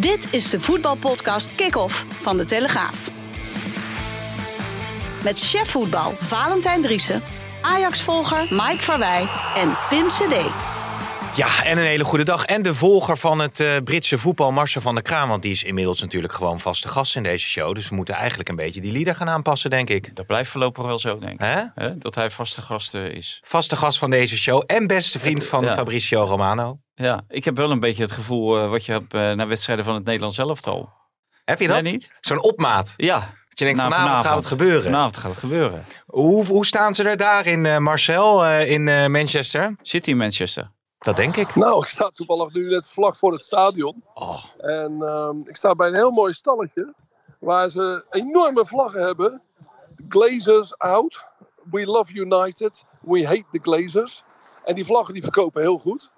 Dit is de voetbalpodcast Kick-Off van De Telegraaf. Met chef voetbal Valentijn Driessen, Ajax-volger Mike Verwij en Pim CD. Ja, en een hele goede dag. En de volger van het uh, Britse voetbal, Marcel van der Kraan. Want die is inmiddels natuurlijk gewoon vaste gast in deze show. Dus we moeten eigenlijk een beetje die lieder gaan aanpassen, denk ik. Dat blijft voorlopig wel zo, denk ik. Hè? Hè? Dat hij vaste gast uh, is. Vaste gast van deze show. En beste vriend van ja. Fabricio Romano. Ja, ik heb wel een beetje het gevoel uh, wat je hebt naar wedstrijden van het Nederlands elftal. Heb je dat? Nee, niet? Zo'n opmaat? Ja. Dat je denkt, nou, vanavond, vanavond, gaat het gebeuren. Vanavond gaat het gebeuren. Hoe, hoe staan ze er daar in, Marcel, in Manchester? City Manchester. Dat denk ik. Nou, ik sta toevallig nu net vlak voor het stadion. Oh. En uh, ik sta bij een heel mooi stalletje. Waar ze enorme vlaggen hebben. Glazers out. We love United. We hate the Glazers. En die vlaggen die verkopen heel goed.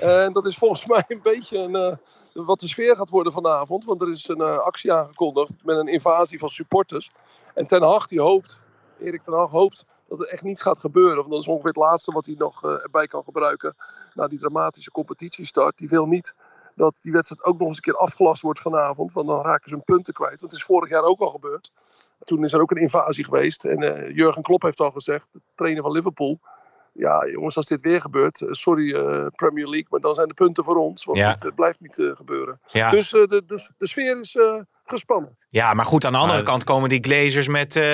en dat is volgens mij een beetje een, uh, wat de sfeer gaat worden vanavond. Want er is een uh, actie aangekondigd met een invasie van supporters. En Ten Hag die hoopt, Erik Ten Hag hoopt dat het echt niet gaat gebeuren. Want dat is ongeveer het laatste wat hij nog uh, erbij kan gebruiken. Na die dramatische competitiestart. Die wil niet dat die wedstrijd ook nog eens een keer afgelast wordt vanavond. Want dan raken ze hun punten kwijt. Want het is vorig jaar ook al gebeurd. Toen is er ook een invasie geweest. En uh, Jurgen Klopp heeft al gezegd, de trainer van Liverpool. Ja, jongens, als dit weer gebeurt, sorry uh, Premier League, maar dan zijn de punten voor ons. Want Ja. het uh, blijft niet gebeuren. Ja. Dus de, de, de sfeer is gespannen. Ja, maar goed, aan de andere Maar- kant komen die Glazers met eh,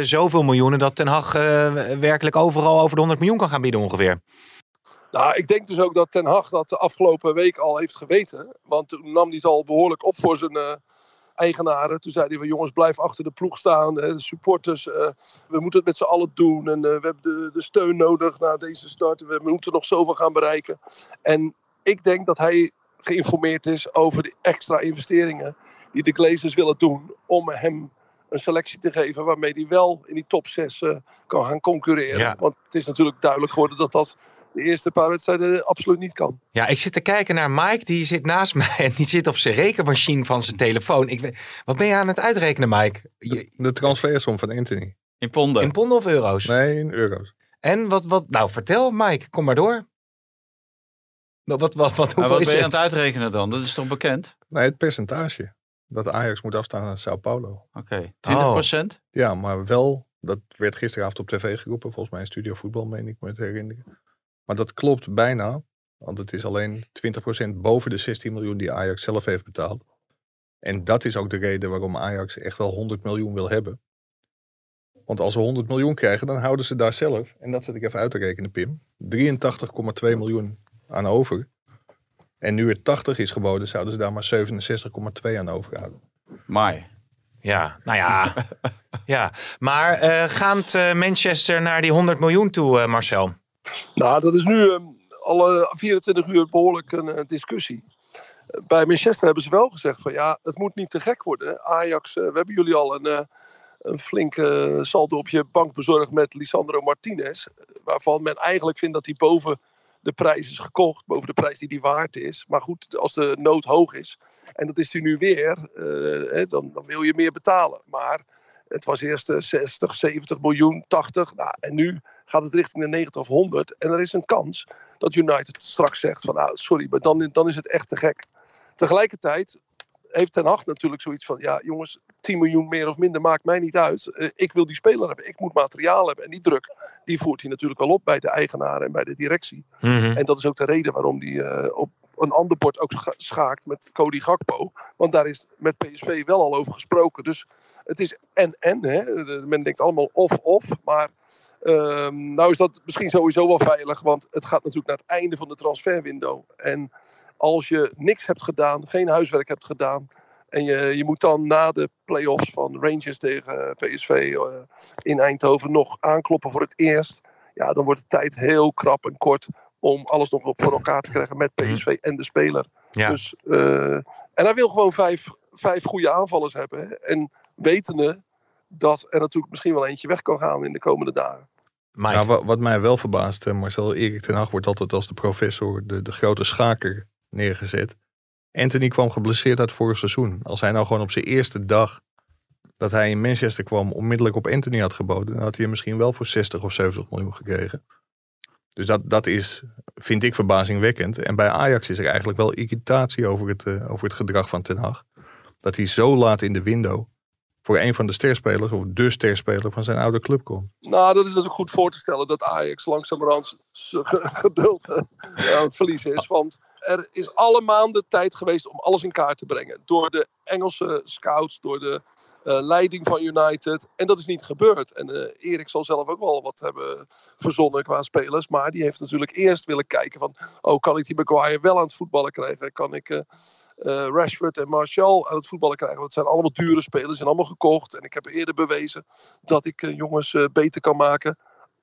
zoveel miljoenen dat Ten Hag eh, werkelijk overal over de 100 miljoen kan gaan bieden ongeveer. Nou, ik denk dus ook dat Ten Hag dat de afgelopen week al heeft geweten. Want toen nam hij het al behoorlijk op voor zijn eh, eigenaren. Toen zei hij van jongens, blijf achter de ploeg staan. Hè, de supporters, eh, we moeten het met z'n allen doen. En eh, we hebben de, de steun nodig na deze start. We moeten nog zoveel gaan bereiken. En ik denk dat hij geïnformeerd is over de extra investeringen die de Glazers willen doen. Om hem een selectie te geven waarmee hij wel in die top 6 eh, kan gaan concurreren. Ja. Want het is natuurlijk duidelijk geworden dat dat de eerste paar wedstrijden absoluut niet kan. Ja, ik zit te kijken naar Mike, die zit naast mij en die zit op zijn rekenmachine van zijn telefoon. Ik weet, wat ben je aan het uitrekenen, Mike? Je- De transfersom van Anthony. In ponden. in ponden of euro's? Nee, in euro's. En wat, wat, nou vertel Mike, kom maar door. Wat, wat, wat, wat, Maar hoeveel wat is ben je aan het? het uitrekenen dan? Dat is toch bekend? Nee, het percentage. Dat Ajax moet afstaan aan Sao Paulo. Oké, 20% Ja, maar wel, dat werd gisteravond op tv geroepen. Volgens mij in Studio Voetbal, meen ik me te herinneren. Maar dat klopt bijna. Want het is alleen 20% boven de 16 miljoen die Ajax zelf heeft betaald. En dat is ook de reden waarom Ajax echt wel 100 miljoen wil hebben. Want als ze 100 miljoen krijgen, dan houden ze daar zelf, en dat zet ik even uit te rekenen, Pim, 83,2 miljoen aan over. En nu het 80 is geboden, zouden ze daar maar 67,2 aan overhouden. Maar Ja, nou ja. ja. Maar eh gaat eh, Manchester naar die 100 miljoen toe, eh, Marcel? Nou, dat is nu ehm, alle 24 uur behoorlijk een discussie. Bij Manchester hebben ze wel gezegd van ja, het moet niet te gek worden. Ajax, eh, we hebben jullie al een, eh, een flinke saldo op je bank bezorgd met Lisandro Martinez. Waarvan men eigenlijk vindt dat hij boven de prijs is gekocht. Boven de prijs die hij waard is. Maar goed, als de nood hoog is. En dat is hij nu weer. eh, dan, dan wil je meer betalen. Maar het was eerst eh, 60, 70 miljoen, 80. Nou, en nu gaat het richting de 90 of 100. En er is een kans dat United straks zegt van nou, sorry, maar dan, dan is het echt te gek. Tegelijkertijd heeft Ten Hag natuurlijk zoiets van ja jongens, 10 miljoen meer of minder maakt mij niet uit. Eh, ik wil die speler hebben, ik moet materiaal hebben. En die druk, die voert hij natuurlijk wel op bij de eigenaren en bij de directie. Mhm. En dat is ook de reden waarom hij eh, op een ander bord ook scha- schaakt met Cody Gakpo. Want daar is met PSV wel al over gesproken. Dus het is en-en. Men denkt allemaal of-of. Maar ehm, nou is dat misschien sowieso wel veilig. Want het gaat natuurlijk naar het einde van de transferwindow. En als je niks hebt gedaan, geen huiswerk hebt gedaan... En je, je moet dan na de play-offs van Rangers tegen PSV eh, in Eindhoven nog aankloppen voor het eerst. Ja, dan wordt de tijd heel krap en kort om alles nog voor elkaar te krijgen met PSV en de speler. Ja. Dus, eh, en hij wil gewoon vijf, vijf goede aanvallers hebben. hè. En wetende dat er natuurlijk misschien wel eentje weg kan gaan in de komende dagen. Nou, wat, wat mij wel verbaast, eh, Marcel Erik ten Hag wordt altijd als de professor, de, de grote schaker neergezet. Anthony kwam geblesseerd uit vorig seizoen. Als hij nou gewoon op zijn eerste dag dat hij in Manchester kwam onmiddellijk op Anthony had geboden, dan had hij hem misschien wel voor 60 of 70 miljoen gekregen. Dus dat, dat is, vind ik, verbazingwekkend. En bij Ajax is er eigenlijk wel irritatie over het, eh, over het gedrag van Ten Hag. Dat hij zo laat in de window voor een van de sterspelers, of de sterspeler van zijn oude club komt. Nou, dat is natuurlijk goed voor te stellen dat Ajax langzamerhand geduld eh, aan het verliezen is. Want er is alle maanden tijd geweest om alles in kaart te brengen. Door de Engelse scouts, door de eh, leiding van United. En dat is niet gebeurd. En eh, Erik zal zelf ook wel wat hebben verzonnen qua spelers. Maar die heeft natuurlijk eerst willen kijken van... Oh, kan ik die Maguire wel aan het voetballen krijgen? Kan ik... eh, Rashford en Martial aan het voetballen krijgen. Want het zijn allemaal dure spelers, zijn allemaal gekocht. En ik heb eerder bewezen dat ik jongens beter kan maken.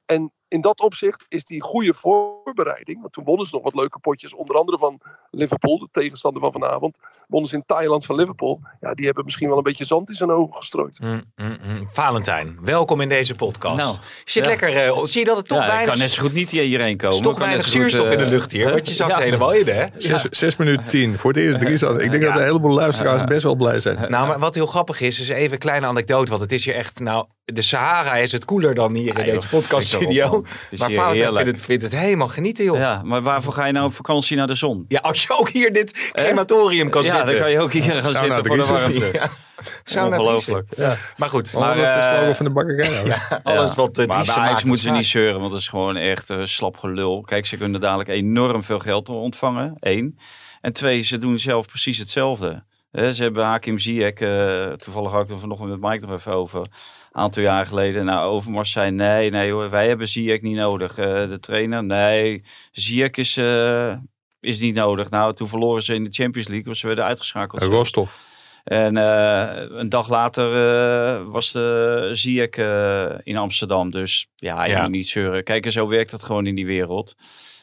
En in dat opzicht is die goede voorbereiding. Want toen wonnen ze nog wat leuke potjes. Onder andere van Liverpool, de tegenstander van vanavond. Wonnen ze in Thailand van Liverpool. Ja, die hebben misschien wel een beetje zand in zijn ogen gestrooid. Mm, mm, mm. Valentijn, welkom in deze podcast. Nou, je zit ja. lekker, eh, zie je dat het toch ja, ik weinig, kan net zo goed niet hierheen komen. is toch weinig zuurstof in de eh, lucht hier? Want je zakt Ja. helemaal in, hè? Zes, zes minuten tien. Voor het eerst drie zat. Ik denk dat een heleboel luisteraars best wel blij zijn. Nou, maar wat heel grappig is, is even een kleine anekdote. Want het is hier echt, nou, de Sahara is het koeler dan hier in deze joh, flik podcaststudio. Maar heerlijk. vindt het, vindt het helemaal genieten, joh. Ja. Ja, maar waarvoor ga je nou op vakantie naar de zon? als je ook hier dit crematorium kan ja, zitten. dan kan je ook hier gaan Sauna zitten voor de warmte. Ja. Sauna Ongelooflijk. Driesen. Maar goed, Maar dat is de eh, slogan van de bakkerij. alles wat uh, Maar bij Ajax moeten ze niet zeuren, want dat is gewoon echt eh, slap gelul. Kijk, ze kunnen dadelijk enorm veel geld ontvangen, één. En twee, ze doen zelf precies hetzelfde. Hè, ze hebben Hakim Ziyech, eh, toevallig had ik er vanochtend met Mike nog even over, aantal jaar geleden. Nou, Overmars zei, nee, nee hoor, wij hebben Ziyech niet nodig. Eh, de trainer, nee, Ziyech is, eh, is niet nodig. Nou, toen verloren ze in de Champions League, want ze werden uitgeschakeld. Rostov. En eh, een dag later eh, was de Ziyech eh, in Amsterdam. Dus ja, je Ja. moet niet zeuren. Kijk, en zo werkt dat gewoon in die wereld.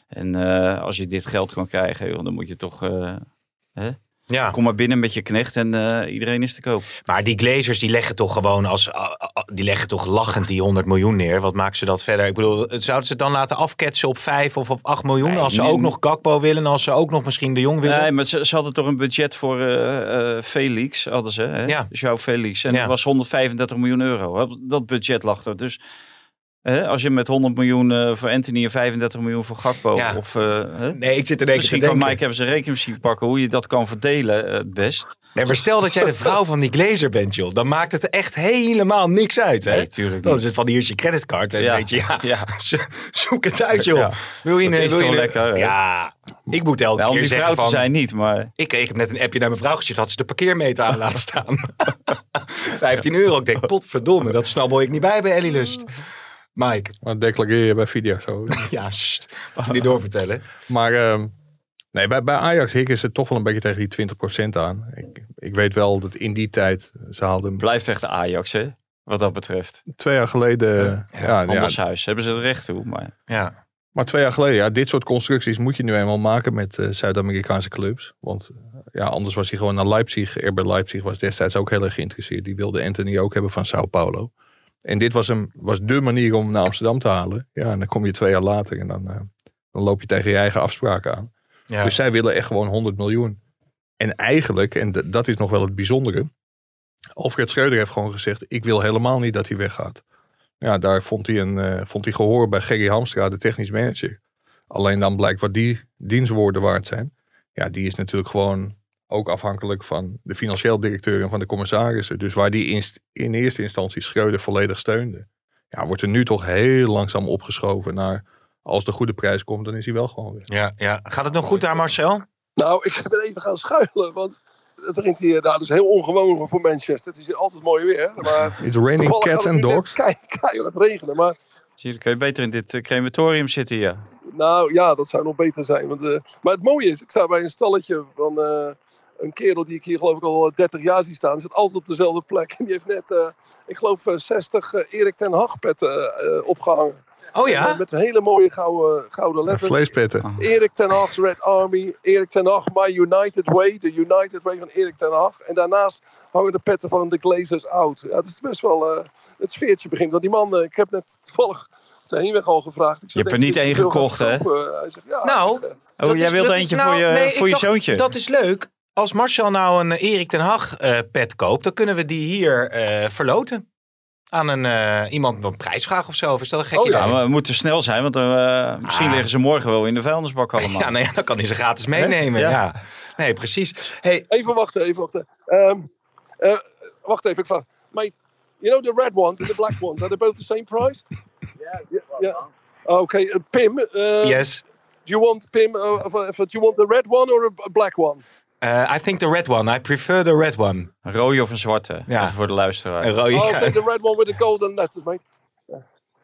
En eh, als je dit geld kan krijgen, joh, dan moet je toch... eh, Ja, kom maar binnen met je knecht en eh, iedereen is te koop. maar die Glazers die leggen toch gewoon als, ah, ah, die leggen toch lachend die 100 miljoen neer. Wat maken ze dat verder? Ik bedoel, zouden ze het dan laten afketsen op 5 of op 8 miljoen? Nee, als ze nee. ook nog Gakpo willen, als ze ook nog misschien de Jong willen? Nee, maar ze, ze hadden toch een budget voor eh, eh, Felix, hadden ze. Hè? Ja. João Felix. En Ja. dat was 135 miljoen euro. Dat budget lag er. Dus hè, als je met 100 miljoen eh, voor Anthony en 35 miljoen voor Gakpo... Ja. Of, hè? Nee, ik zit er denk Misschien kan Mike even zijn rekenmachine pakken hoe je dat kan verdelen eh, het best. Nee, maar stel dat jij de vrouw van die Glazer bent, joh. Dan maakt het echt helemaal niks uit, hè? Nee, tuurlijk Dan is het van hier is je creditcard. En Ja. weet je, ja, Ja. zo- zoek het uit, joh. Wil je Dat een, wil je een- lekker? Ja, ik moet elke keer die zeggen vrouw te van... zijn niet, maar... Ik, ik heb net een appje naar mijn vrouw gestuurd. Had ze de parkeermeter aan laten staan. 15 euro. Ik denk, potverdomme. Dat snabbel ik niet bij bij Ellie Lust. Mike. Maar dat declareer je bij video zo. Ja, sst. Je niet doorvertellen. Maar ehm, nee, bij, bij Ajax hikken ze toch wel een beetje tegen die 20% aan. Ik, ik weet wel dat in die tijd, ze haalden Blijft echt de Ajax, hè? Wat dat betreft. twee jaar geleden... Ja, ja, Anders huis. Hebben ze er recht toe, maar... Ja. maar twee jaar geleden, ja, dit soort constructies moet je nu eenmaal maken met eh, Zuid-Amerikaanse clubs. Want eh, ja, anders was hij gewoon naar Leipzig. RB Leipzig was destijds ook heel erg geïnteresseerd. Die wilde Anthony ook hebben van Sao Paulo. En dit was, een, was de manier om hem naar Amsterdam te halen. Ja, en dan kom je twee jaar later en dan, eh, dan loop je tegen je eigen afspraken aan. Ja. Dus zij willen echt gewoon 100 miljoen. En eigenlijk, en dat is nog wel het bijzondere. Alfred Schreuder heeft gewoon gezegd: Ik wil helemaal niet dat hij weggaat. Ja, daar vond hij, een, eh, vond hij gehoor bij Gerry Hamstra, de technisch manager. Alleen dan blijkt wat die dienstwoorden waard zijn. Ja, die is natuurlijk gewoon ook afhankelijk van de financieel directeur en van de commissarissen. Dus waar die in, in eerste instantie Schreuder volledig steunde. Ja, wordt er nu toch heel langzaam opgeschoven naar. Als de goede prijs komt, dan is hij wel gewoon weg. Ja, ja. Gaat het nog goed daar, Marcel? Nou, ik ben even gaan schuilen, want het begint hier, nou, dat is heel ongewoon voor Manchester. Het is hier altijd mooi weer, maar It's raining cats and het dogs. kei- keihard regenen. Maar Zie je, kun je beter in dit eh, crematorium zitten, ja. nou ja, dat zou nog beter zijn. Want, eh, maar het mooie is, ik sta bij een stalletje van eh, een kerel die ik hier geloof ik al 30 jaar zie staan. Die zit altijd op dezelfde plek. En die heeft net, eh, ik geloof, eh, 60 eh, Erik ten Hag petten eh, opgehangen. Oh ja? Eh, met hele mooie gouden, gouden letters. Vleespetten. Erik ten Hag's Red Army. Erik ten Hag, My United Way. De United Way van Erik ten Hag. En daarnaast hangen de petten van de Glazers out. Ja, het is best wel... eh, het sfeertje begint. Want die man, eh, ik heb net toevallig op de heenweg al gevraagd. Ik Je hebt er niet één je gekocht, hè? Hij zegt, ja. Nou, zeg, eh, Oh, Dat jij is- wilt dat is eentje nou- voor je, nee, ik voor je dacht, zoontje? Dat is leuk. Als Marcel nou een Erik ten Hag eh, pet koopt, dan kunnen we die hier eh, verloten. Aan een, eh, iemand op prijsvraag of zo. Of is dat een gek Oh, idee? ja. Ja, maar we moeten snel zijn, want eh, misschien Ah. liggen ze morgen wel in de vuilnisbak allemaal. Ja, nou ja, dan kan hij ze gratis meenemen. Ja. Ja. Nee, precies. Hey, Even wachten, even wachten. Ehm, eh, wacht even, ik vraag. Mate, you know the red ones and the black ones, are they both the same price? Yeah. yeah. Okay, uh, Pim, uh, yes. do you want Pim? Uh, do you want the red one or a black one? Uh, I think the red one. I prefer the red one. Een rode of een zwarte? Ja. Even voor de luisteraar. Een rode. Oh, the red one with the golden letters, mate.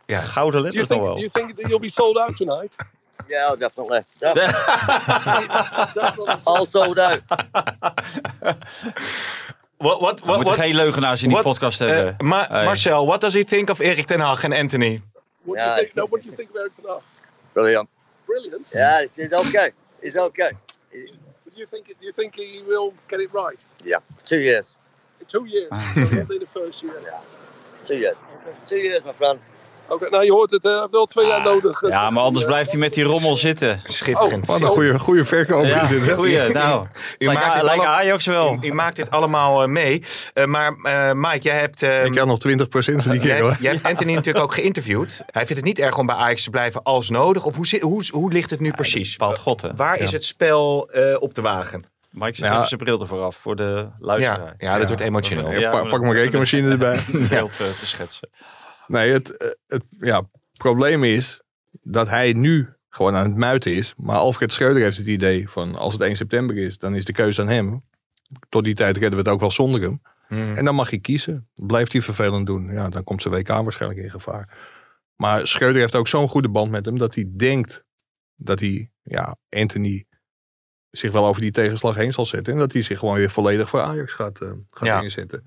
Ja. Gouden Do you letters think? nog Do wel. you think that you'll be sold out tonight? Yeah, oh, definitely. All sold out. What, what, geen leugenaars in die podcast uh, hebben. Ma- Hey. Marcel, what does he think of Erik ten Hag and Anthony? What Yeah, do you think? No, what do you think of Eric Ten Hag? Brilliant. Brilliant. Yeah, it's, it's okay. It's okay. Do you think? Do you think he will get it right Yeah, two years. two years? Not in the first year. Yeah. Two years. Two years, my friend. Oké, nou je hoort het, eh, hij heeft wel twee jaar nodig. eh, Ja, maar anders blijft hij met die rommel zitten. Schitterend. Wat een goede, goede verkoper Ja, is dit. zeg. goeie. Nou, U lijkt, maakt dit lijkt allemaal- Ajax wel. U, u maakt dit allemaal eh, mee. Eh, maar eh, Mike, jij hebt, eh, Ik had nog 20% van die keer jij, hoor. jij hebt Anthony natuurlijk ook geïnterviewd. Hij vindt het niet erg om bij Ajax te blijven als nodig. Of hoe, hoe, hoe ligt het nu precies? Bepaalt God, hè? Waar is het spel eh, op te wagen? Mike zet Ja. even zijn bril ervoor af voor de Ja, luisteraar. ja, dat wordt emotioneel. Ja, Ja, pa- maar- pak mijn rekenmachine erbij. Eh, te schetsen. Nee, het, eh, het ja, probleem is dat hij nu gewoon aan het muiten is. Maar Alfred Schreuder heeft het idee van als het 1 september is, dan is de keuze aan hem. Tot die tijd redden we het ook wel zonder hem. Hmm. En dan mag hij kiezen. Blijft hij vervelend doen, ja, dan komt zijn WK waarschijnlijk in gevaar. Maar Schreuder heeft ook zo'n goede band met hem dat hij denkt dat hij, ja, Anthony zich wel over die tegenslag heen zal zetten. En dat hij zich gewoon weer volledig voor Ajax gaat, eh, gaat Ja. inzetten.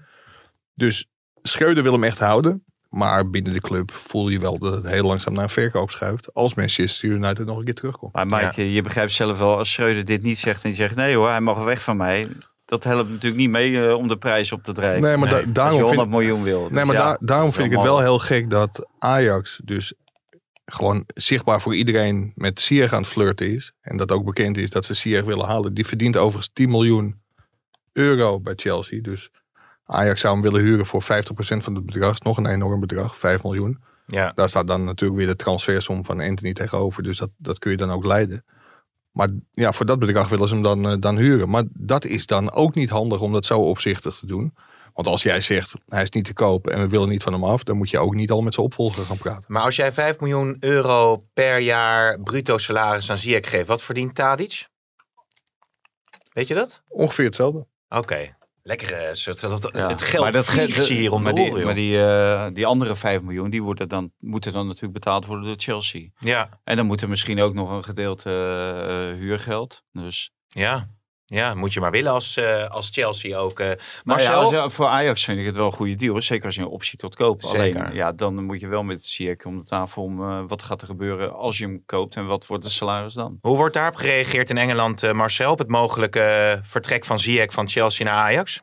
Dus Schreuder wil hem echt houden. Maar binnen de club voel je wel dat het heel langzaam naar een verkoop schuift. Als Manchester United nog een keer terugkomt. Maar Mike, je begrijpt zelf wel, als Schreuder dit niet zegt en die zegt nee hoor, hij mag weg van mij. Dat helpt natuurlijk niet mee eh, om de prijs op te drijven. Nee, maar da- Nee, als daarom je vind 100 miljoen wil. Nee, Dus maar ja, daar- daarom vind ik het wel heel gek dat Ajax dus gewoon zichtbaar voor iedereen met Ziyech aan het flirten is. En dat ook bekend is dat ze Ziyech willen halen. Die verdient overigens 10 miljoen euro bij Chelsea. Dus Ajax zou hem willen huren voor 50% van het bedrag. Is nog een enorm bedrag, 5 miljoen. Ja. Daar staat dan natuurlijk weer de transfersom van Anthony tegenover. Dus dat, dat kun je dan ook leiden. Maar ja, voor dat bedrag willen ze hem dan, eh, dan huren. Maar dat is dan ook niet handig om dat zo opzichtig te doen. Want als jij zegt, hij is niet te koop en we willen niet van hem af... dan moet je ook niet al met zijn opvolger gaan praten. Maar als jij 5 miljoen euro per jaar bruto salaris aan Ziyech geeft, wat verdient Tadic? Weet je dat? Ongeveer hetzelfde. Oké. Eh, soort- dat- Ja. Het geld Maar dat vliegt ge- je hier om maar die. Maar die, eh, die andere 5 miljoen, die worden dan, moeten dan natuurlijk betaald worden door Chelsea. Ja, En dan moet er misschien ook nog een gedeelte eh, huurgeld. Dus ja. Ja, moet je maar willen als, eh, als Chelsea ook. eh Maar Marcel? ja, als je- voor Ajax vind ik het wel een goede deal. Zeker als je een optie tot koop. Zeker. Alleen, ja, dan moet je wel met Ziyech om de tafel om eh, wat gaat er gebeuren als je hem koopt en wat wordt de salaris dan. Hoe wordt daarop gereageerd in Engeland, eh, Marcel, op het mogelijke vertrek van Ziyech van Chelsea naar Ajax?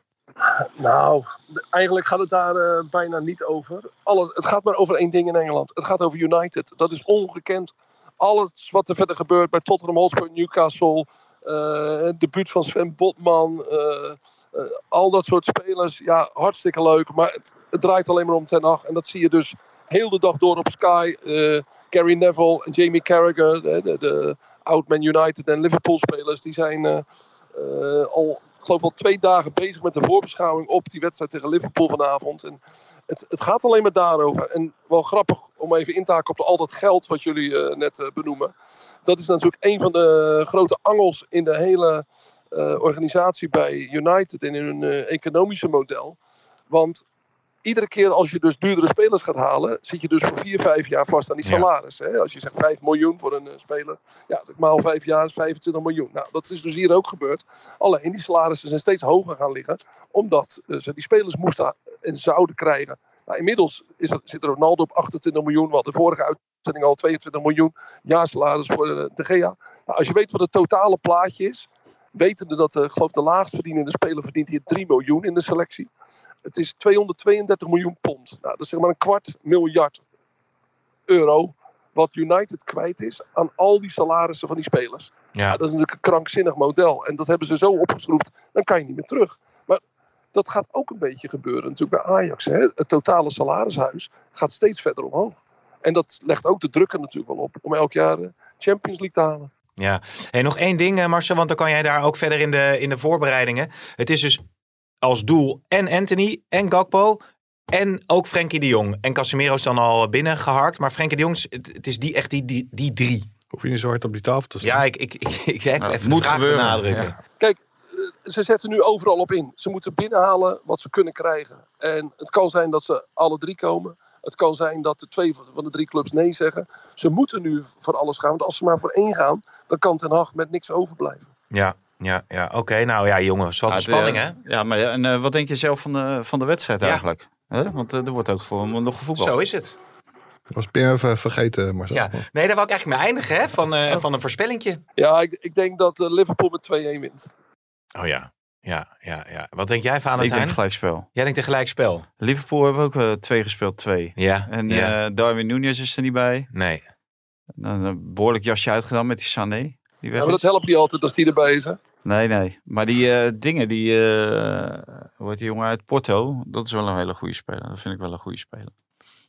Nou, eigenlijk gaat het daar bijna niet over. Alles, het gaat maar over één ding in Engeland. Het gaat over United. Dat is ongekend. Alles wat er verder gebeurt bij Tottenham Hotspur, Newcastle, eh, het debuut van Sven Botman, eh, eh, al dat soort spelers. Ja, hartstikke leuk. Maar het, draait alleen maar om Ten Hag. En dat zie je dus heel de dag door op Sky. Gary Neville en Jamie Carragher, de, de, de United en Liverpool spelers, die zijn al geloof al twee dagen bezig met de voorbeschouwing op die wedstrijd tegen Liverpool vanavond. En het, het gaat alleen maar daarover. En wel grappig om even in te haken op al dat geld wat jullie eh, net eh, benoemen. Dat is natuurlijk een van de grote angels in de hele eh, organisatie bij United en in hun economische model. Want iedere keer als je dus duurdere spelers gaat halen, zit je dus voor vier, vijf jaar vast aan die Ja. salaris. Hè? Als je zegt 5 miljoen voor een eh, speler, ja, maal vijf jaar is 25 miljoen. Nou, dat is dus hier ook gebeurd. Alleen die salarissen zijn steeds hoger gaan liggen, omdat eh, ze die spelers moesten en zouden krijgen. Nou, inmiddels is er, zit Ronaldo op 28 miljoen, wat de vorige uitzending al 22 miljoen jaarsalaris voor de, de Gea. Nou, als je weet wat het totale plaatje is, wetende dat de, ik geloof de laagst verdienende speler verdient hier 3 miljoen in de selectie. Het is 232 miljoen pond. Nou, dat is zeg maar een kwart miljard euro wat United kwijt is aan al die salarissen van die spelers. Ja. Ja. dat is natuurlijk een krankzinnig model. En dat hebben ze zo opgeschroefd, dan kan je niet meer terug. Maar dat gaat ook een beetje gebeuren natuurlijk bij Ajax. Hè? Het totale salarishuis gaat steeds verder omhoog. En dat legt ook de druk er natuurlijk wel op om elk jaar de Champions League te halen. Ja. Hey, nog één ding, eh, Marcel, want dan kan jij daar ook verder in de, in de voorbereidingen. Het is dus als doel en Anthony en Gakpo en ook Frenkie de Jong. En Casemiro is dan al binnengeharkt, maar Frenkie de Jong, is- het, het is die, echt die, die, die drie. Hoef je niet zo hard op die tafel te staan. Ja, ik, ik, ik, ik heb Nou, even moet de vraag gebeuren, benadrukken. ja. Kijk, eh, ze zetten nu overal op in. Ze moeten binnenhalen wat ze kunnen krijgen. En het kan zijn dat ze alle drie komen. Het kan zijn dat de twee van de drie clubs nee zeggen. Ze moeten nu voor alles gaan. Want als ze maar voor één gaan, dan kan Ten Hag met niks overblijven. Ja, ja, ja. Oké, nou ja, jongens, wat een Ja, spanning, de- hè? Ja, maar ja, en eh, wat denk je zelf van de, van de wedstrijd Ja. eigenlijk? Hè? Want eh, er wordt ook voor hem nog gevoetbald. Zo is het. Ik was even vergeten, Marcel. Ja. Nee, daar wou ik eigenlijk mee eindigen, hè? Van, Oh. eh, van een voorspellingje. Ja, ik, ik denk dat eh, Liverpool met 2-1 wint. Oh ja. Ja, ja, ja. Wat denk jij, Ik Valentijn? denk gelijkspel. Jij denkt een gelijkspel. Liverpool hebben ook eh, twee gespeeld, twee. Ja. En ja. eh, Darwin Nunez is er niet bij. nee. Dan een behoorlijk jasje uitgedaan met die Sané. Die Ja, maar dat helpt niet altijd als die erbij is. Hè? Nee, nee. Maar die eh, dingen, die, eh hoe heet die jongen uit Porto? Dat is wel een hele goede speler. Dat vind ik wel een goede speler.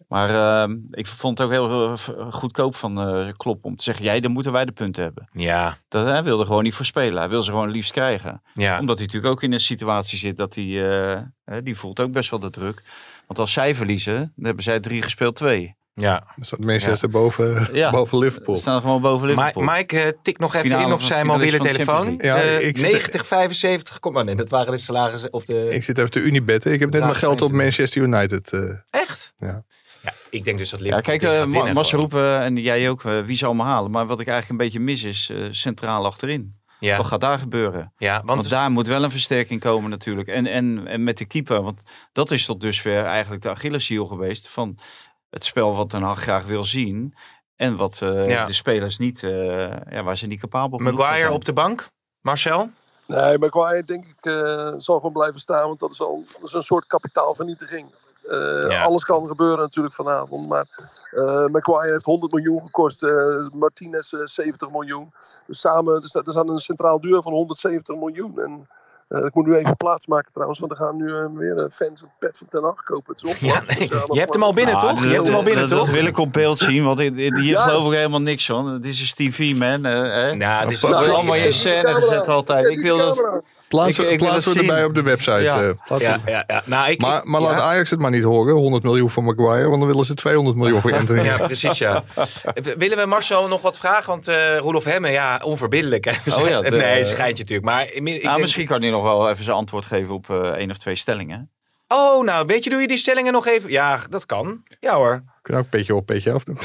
Maar eh, ik vond het ook heel, goedkoop van eh Klop om te zeggen, jij, dan moeten wij de punten hebben. Ja, Dat, hij wilde gewoon niet voorspelen. Hij wil ze gewoon liefst krijgen. ja. Omdat hij natuurlijk ook in een situatie zit dat hij, eh, hè, die voelt ook best wel de druk. Want als zij verliezen, dan hebben zij drie gespeeld twee. Ja. Dan staat Manchester boven, Ja. boven Liverpool. Ze staan gewoon boven Ma- Liverpool. Mike, eh, tik nog even in op zijn mobiele telefoon. Ja, Eh, ik zit- 90, 75, kom maar nee, dat waren de salarissen. Of de... Ik zit even te Unibetten. Ik heb net Ja, mijn geld op. Manchester United. eh. Echt? Ja. Ja, ik denk dus dat Ja, Liverpool kijk, dit uh, roepen en jij ook eh, wie ze allemaal halen. Maar wat ik eigenlijk een beetje mis is eh, centraal achterin. Ja, Wat gaat daar gebeuren? ja want, Want daar moet wel een versterking komen natuurlijk. En, en, en met de keeper, want dat is tot dusver eigenlijk de Achilleshiel geweest van het spel wat Den Haag graag wil zien. En wat eh, Ja. de spelers niet, eh, ja, waar ze niet capabel Maguire zijn. op de bank? Marcel? Nee, Maguire denk ik eh, zal gewoon blijven staan. Want dat is, al, dat is een soort kapitaalvernietiging. Eh, Ja. Alles kan gebeuren natuurlijk vanavond. Maar eh Maguire heeft 100 miljoen gekost. eh, Martinez eh, 70 miljoen. Dus samen, er staat, er staat een centraal duur van 170 miljoen. En eh, ik moet nu even plaatsmaken trouwens. Want er gaan nu eh, weer eh, fans een pet van Ten Hag kopen. Het is Ja, nee. Je hebt hem al binnen, Ah, toch? dat- Je hebt hem al binnen, dat, toch? Dat wil ik op beeld zien, want hier Ja. geloof ik helemaal niks van. Het is een TV, man. eh, hè? Nou, dit is Nou, allemaal in scène gezet altijd. Ik wil dat... Plaatsen, Ik- ik wil plaatsen we erbij op de website. Ja. eh, Ja, ja, ja. Nou, ik, Maar, ik- maar ja. laat Ajax het maar niet horen. 100 miljoen voor Maguire. Want dan willen ze 200 miljoen voor Anthony. Ja, precies, ja. Willen we Marcel nog wat vragen? Want eh Roelof Hemme, ja, onverbiddelijk. Hè? Oh ja, de- nee, schijntje natuurlijk. Maar ik Nou, denk- misschien kan hij nog wel even zijn antwoord geven op eh één of twee stellingen. Oh, nou, weet je, doe je die stellingen nog even? Ja, dat kan. Ja hoor. Kun je ook een beetje op, beetje af doen.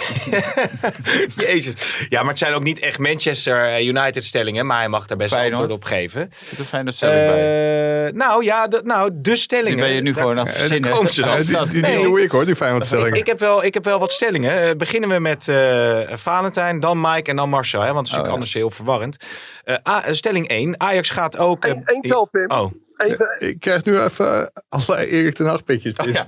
Jezus. Ja, maar het zijn ook niet echt Manchester United stellingen. Maar hij mag daar best wel Feyenoord. antwoord op geven. Er dat stel ik bij. Eh, nou ja, de, nou, de stellingen. Die ben je nu Daar- gewoon aan het daar verzinnen. komen ze dan. Ja, die, die, die Nee. doe ik hoor, die Feyenoord stellingen. ik, heb wel, ik heb wel wat stellingen. Eh, beginnen we met eh Valentijn, dan Mike en dan Marcel. Hè, want het is natuurlijk Oh, ja. anders heel verwarrend. Eh, A- eh, stelling 1. Ajax gaat ook... eh, Eén één tel, Pim. Oh, Even, Ik krijg nu even eh, allerlei Erik ten Hag pitjes. Oh, ja.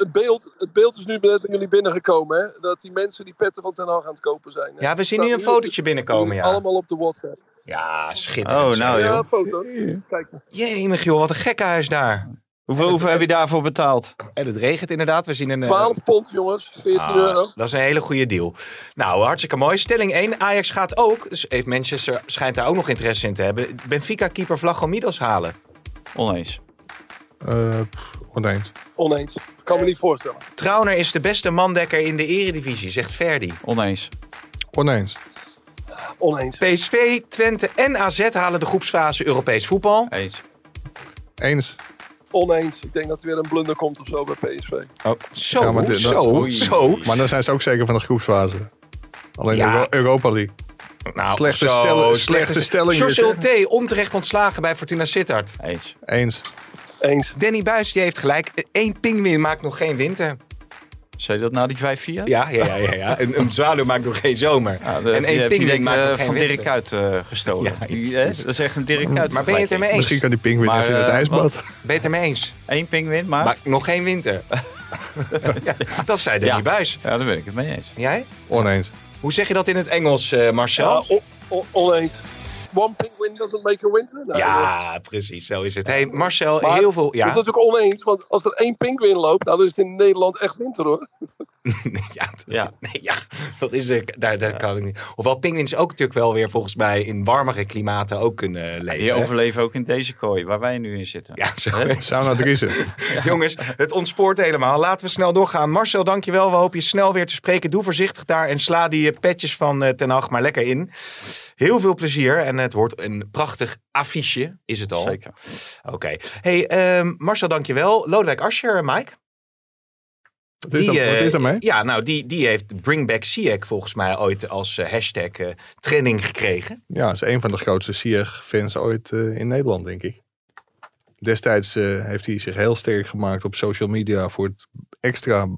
Het, beeld, het beeld is nu net bij jullie binnengekomen. Hè? Dat die mensen die petten van Ten Hag aan het kopen zijn. Hè? ja, we zien nu een fotootje binnenkomen. Ja, Allemaal op de WhatsApp. ja schitterend. Oh, nou, ja, joh. foto's. Kijk. Jemig joh, wat een gekkenhuis daar. Hoeveel, hoeveel heb je daarvoor betaald? En het regent inderdaad. We zien een... eh, 12 pond, jongens. 14 Ah, euro. Dat is een hele goede deal. Nou, hartstikke mooi. Stelling 1. Ajax gaat ook, dus heeft Manchester schijnt daar ook nog interesse in te hebben, Benfica-keeper Vlacho Midos halen. Oneens. Eh, pff, oneens. Oneens. Kan me niet voorstellen. Trauner is de beste mandekker in de eredivisie, zegt Verdi. Oneens. Oneens. Oneens. PSV, Twente en AZ halen de groepsfase Europees voetbal. Eens. Eens. Oneens. Ik denk dat er weer een blunder komt of zo bij PSV. Oh, zo, Ja, maar dit- zo, Oei. zo. Maar dan zijn ze ook zeker van de groepsfase. Alleen Ja. Euro- Europa League. Nou, Slechte stellen- slechte George zeg. Ulte, onterecht ontslagen bij Fortuna Sittard. Eens. Eens. Eens. Danny Buis, die heeft gelijk. Eén pinguïn maakt nog geen winter. Zei je dat na die 5-4? Ja, ja, ja. ja, ja. Een, een zwaluw maakt nog geen zomer. Ja, de, en één je pinguïn ik, maakt eh, nog geen van winter. Dirk Kuyt eh, gestolen. Ja, Die, hè, dat is echt een Dirk Kuyt Maar ben je het ermee eens? Misschien kan die pinguïn Maar, even in het eh, ijsbad. Ben je het ermee eens? Eén pinguïn, maar... Maar nog geen winter. ja, dat zei Danny Ja. Buis. Ja, daar ben ik het mee eens. Jij? Oneens. Hoe zeg je dat in het Engels, eh, Marcel? Ja, on- on- oneens. One penguin doesn't make a winter. Nou, Ja, precies, zo is het. Hey, Marcel, Maar heel veel... Dat is Ja, natuurlijk oneens, want als er één pinguïn loopt, nou, dan is het in Nederland echt winter hoor. ja, dat, Ja. Nee, ja, dat is... eh, Daar, daar kan ik niet... Hoewel pinguïns ook natuurlijk wel weer volgens mij in warmere klimaten ook kunnen leven. Die overleven ook in deze kooi, waar wij nu in zitten. Ja, zo. Sauna Driessen. Jongens, het ontspoort helemaal. Laten we snel doorgaan. Marcel, dankjewel. We hopen je snel weer te spreken. Doe voorzichtig daar en sla die eh, petjes van eh, Ten Hag maar lekker in. Heel veel plezier. En het wordt een prachtig affiche, is het al. Zeker. Oké. Hey, ehm, Marcel, dankjewel. Lodewijk Asscher, Mike. Wat is, dat, eh, wat is daarmee? Ja, nou, die, die heeft Bring Back Siak volgens mij ooit als eh, hashtag eh, trending gekregen. Ja, is een van de grootste Sieg-fans ooit eh, in Nederland, denk ik. Destijds eh, heeft hij zich heel sterk gemaakt op social media voor het extra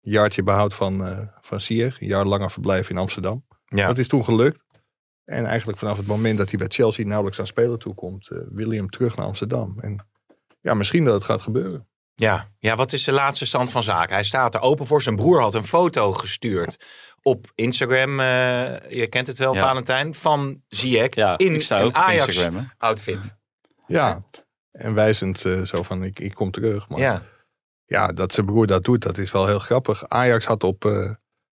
jaartje behoud van, eh van Sieg. Een jaar langer verblijf in Amsterdam. Ja. Dat is toen gelukt. En eigenlijk vanaf het moment dat hij bij Chelsea nauwelijks aan spelen toekomt, eh wil hij hem terug naar Amsterdam. En ja, misschien dat het gaat gebeuren. Ja. ja, wat is de laatste stand van zaken? Hij staat er open voor. Zijn broer had een foto gestuurd op Instagram. eh, je kent het wel, Ja. Valentijn. Van Ziyech Ja, in ik sta een ook op Ajax Instagram. Hè? outfit. Ja, en wijzend eh, zo van ik, ik kom terug. Maar ja. Ja. dat zijn broer dat doet, dat is wel heel grappig. Ajax had op eh,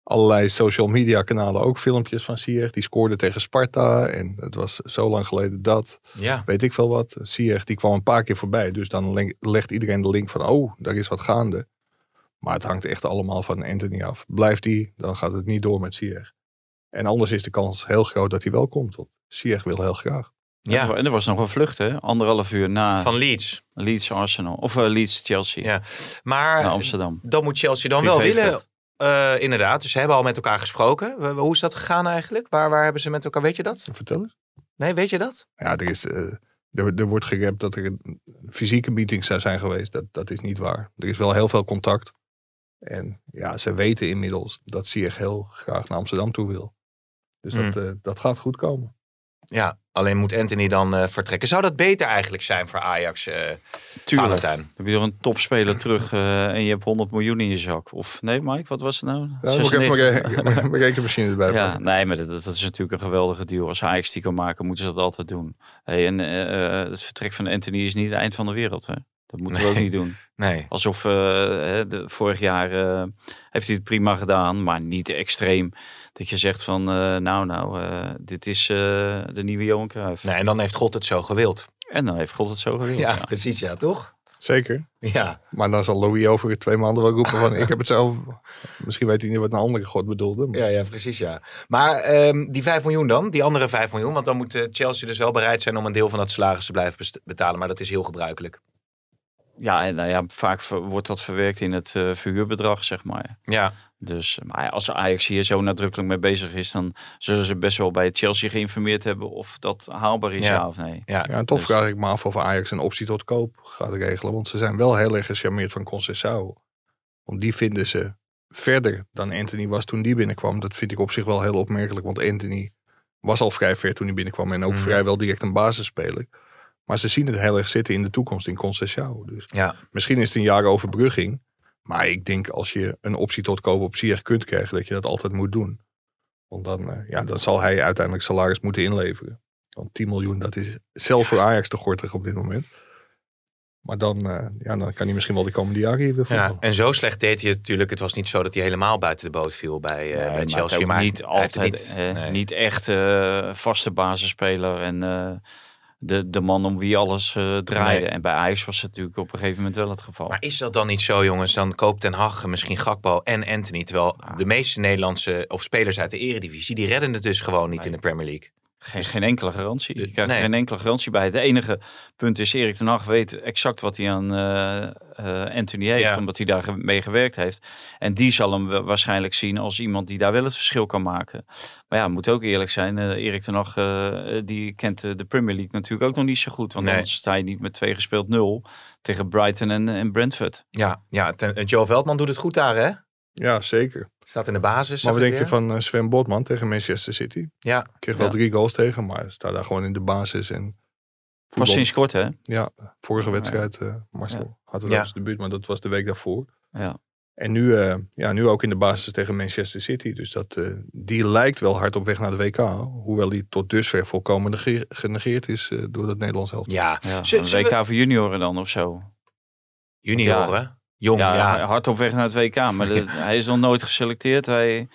allerlei social media kanalen ook filmpjes van Sieg. Die scoorde tegen Sparta en het was zo lang geleden dat. ja. Weet ik veel wat. Sieg die kwam een paar keer voorbij. Dus dan legt iedereen de link van oh, daar is wat gaande. Maar het hangt echt allemaal van Anthony af. Blijft die, dan gaat het niet door met Sieg. En anders is de kans heel groot dat hij wel komt. Want Sieg wil heel graag. ja. En er was nog een vlucht, hè? Anderhalf uur na Van Leeds. Leeds Arsenal. Of eh, Leeds Chelsea. Ja. Maar Naar Amsterdam. dan moet Chelsea dan wel willen. Eh, inderdaad, dus ze hebben al met elkaar gesproken. Hoe is dat gegaan eigenlijk? Waar, waar hebben ze met elkaar, weet je dat? Vertel eens. Nee, weet je dat? Ja, er, is, eh, er, er wordt gerept dat er een fysieke meetings zou zijn geweest. Dat, dat is niet waar. Er is wel heel veel contact. En ja, ze weten inmiddels dat Sieg heel graag naar Amsterdam toe wil. Dus dat, Hmm. eh, dat gaat goed komen. Ja, alleen moet Anthony dan eh, vertrekken. Zou dat beter eigenlijk zijn voor Ajax, eh Tuurlijk. Valentijn? Dan heb je er een topspeler terug eh, en je hebt 100 miljoen in je zak. Of nee, Mike, wat was het nou? Ja, moet ik even 96. mijn, re- mijn rekenmachine erbij Ja, pakken. nee, maar dat, dat is natuurlijk een geweldige deal. Als Ajax die kan maken, moeten ze dat altijd doen. Hey, en het vertrek van Anthony is niet het eind van de wereld. Hè? Dat moeten we ook niet doen. Nee. Alsof eh, hè, de, vorig jaar eh, heeft hij het prima gedaan, maar niet extreem. Dat je zegt van, eh, nou, nou, eh, dit is eh, de nieuwe Johan Cruijff. nee. En dan heeft God het zo gewild. En dan heeft God het zo gewild. Ja, ja. precies, ja, toch? Zeker. Ja. Maar dan zal Louis over twee maanden wel roepen van ik heb het zelf. Misschien weet hij niet wat een andere god bedoelde. maar- Ja, ja, precies, ja. Maar ehm, die 5 miljoen dan, die andere 5 miljoen, want dan moet Chelsea dus wel bereid zijn om een deel van dat salaris te blijven betalen, maar dat is heel gebruikelijk. Ja, en nou ja, vaak wordt dat verwerkt in het eh, verhuurbedrag, zeg maar. Ja, Dus maar ja, als Ajax hier zo nadrukkelijk mee bezig is, dan zullen ze best wel bij Chelsea geïnformeerd hebben of dat haalbaar is, Ja. ja, of nee. ja. Ja, en toch Dus- vraag ik me af of Ajax een optie tot koop gaat regelen. Want ze zijn wel heel erg gecharmeerd van Conceição. Want die vinden ze verder dan Anthony was toen die binnenkwam. Dat vind ik op zich wel heel opmerkelijk. Want Anthony was al vrij ver toen hij binnenkwam. En ook Mhm. vrijwel direct een basisspeler. Maar ze zien het heel erg zitten in de toekomst in Conceição. Dus ja. misschien is het een jaar overbrugging. Maar ik denk als je een optie tot koop op Ziyech kunt krijgen. Dat je dat altijd moet doen. Want dan, eh, ja, dan zal hij uiteindelijk salaris moeten inleveren. Want 10 miljoen, dat is zelfs voor Ajax te gortig op dit moment. Maar dan, eh, ja, dan kan hij misschien wel de komende jaren hier weer ja. En zo slecht deed hij het natuurlijk. Het was niet zo dat hij helemaal buiten de boot viel bij, eh, Nee, bij Chelsea. Maar niet hij heeft het altijd, niet, nee. niet echt eh, vaste basisspeler en eh, de, de man om wie alles eh, draaide. Nee. En bij Ajax was het natuurlijk op een gegeven moment wel het geval. Maar is dat dan niet zo, jongens? Dan koopt Ten Hag misschien Gakpo en Anthony. Terwijl Ah. de meeste Nederlandse of spelers uit de eredivisie, die redden het dus gewoon niet Nee. in de Premier League. Geen, geen enkele garantie. Je krijgt Nee. geen enkele garantie bij. Het enige punt is, Erik ten Hag weet exact wat hij aan eh, eh, Anthony heeft. Ja. Omdat hij daar mee gewerkt heeft. En die zal hem wa- waarschijnlijk zien als iemand die daar wel het verschil kan maken. Maar ja, moet ook eerlijk zijn. eh, Erik ten Hag, eh, die kent de Premier League natuurlijk ook nog niet zo goed. Want Nee. anders sta je niet met twee gespeeld nul tegen Brighton en, en Brentford. Ja, ja ten- Joe Veldman doet het goed daar, hè? Ja, zeker. Staat in de basis. Maar wat denk je van eh, Sven Botman tegen Manchester City? Ja, Kreeg wel Ja. drie goals tegen, maar staat daar gewoon in de basis. En Pas sinds kort, hè? Ja, vorige wedstrijd, eh Marcel had het Ja. als debuut, maar dat was de week daarvoor. Ja. En nu, eh, ja, nu ook in de basis tegen Manchester City. Dus dat, eh, die lijkt wel hard op weg naar de WK. Hoewel die tot dusver volkomen negeer- genegeerd is eh, door het Nederlands elftal. ja. ja. Een WK voor junioren dan of zo. junioren. Jong, ja. Ja, hard op weg naar het WK. Maar de- hij is nog nooit geselecteerd. Hij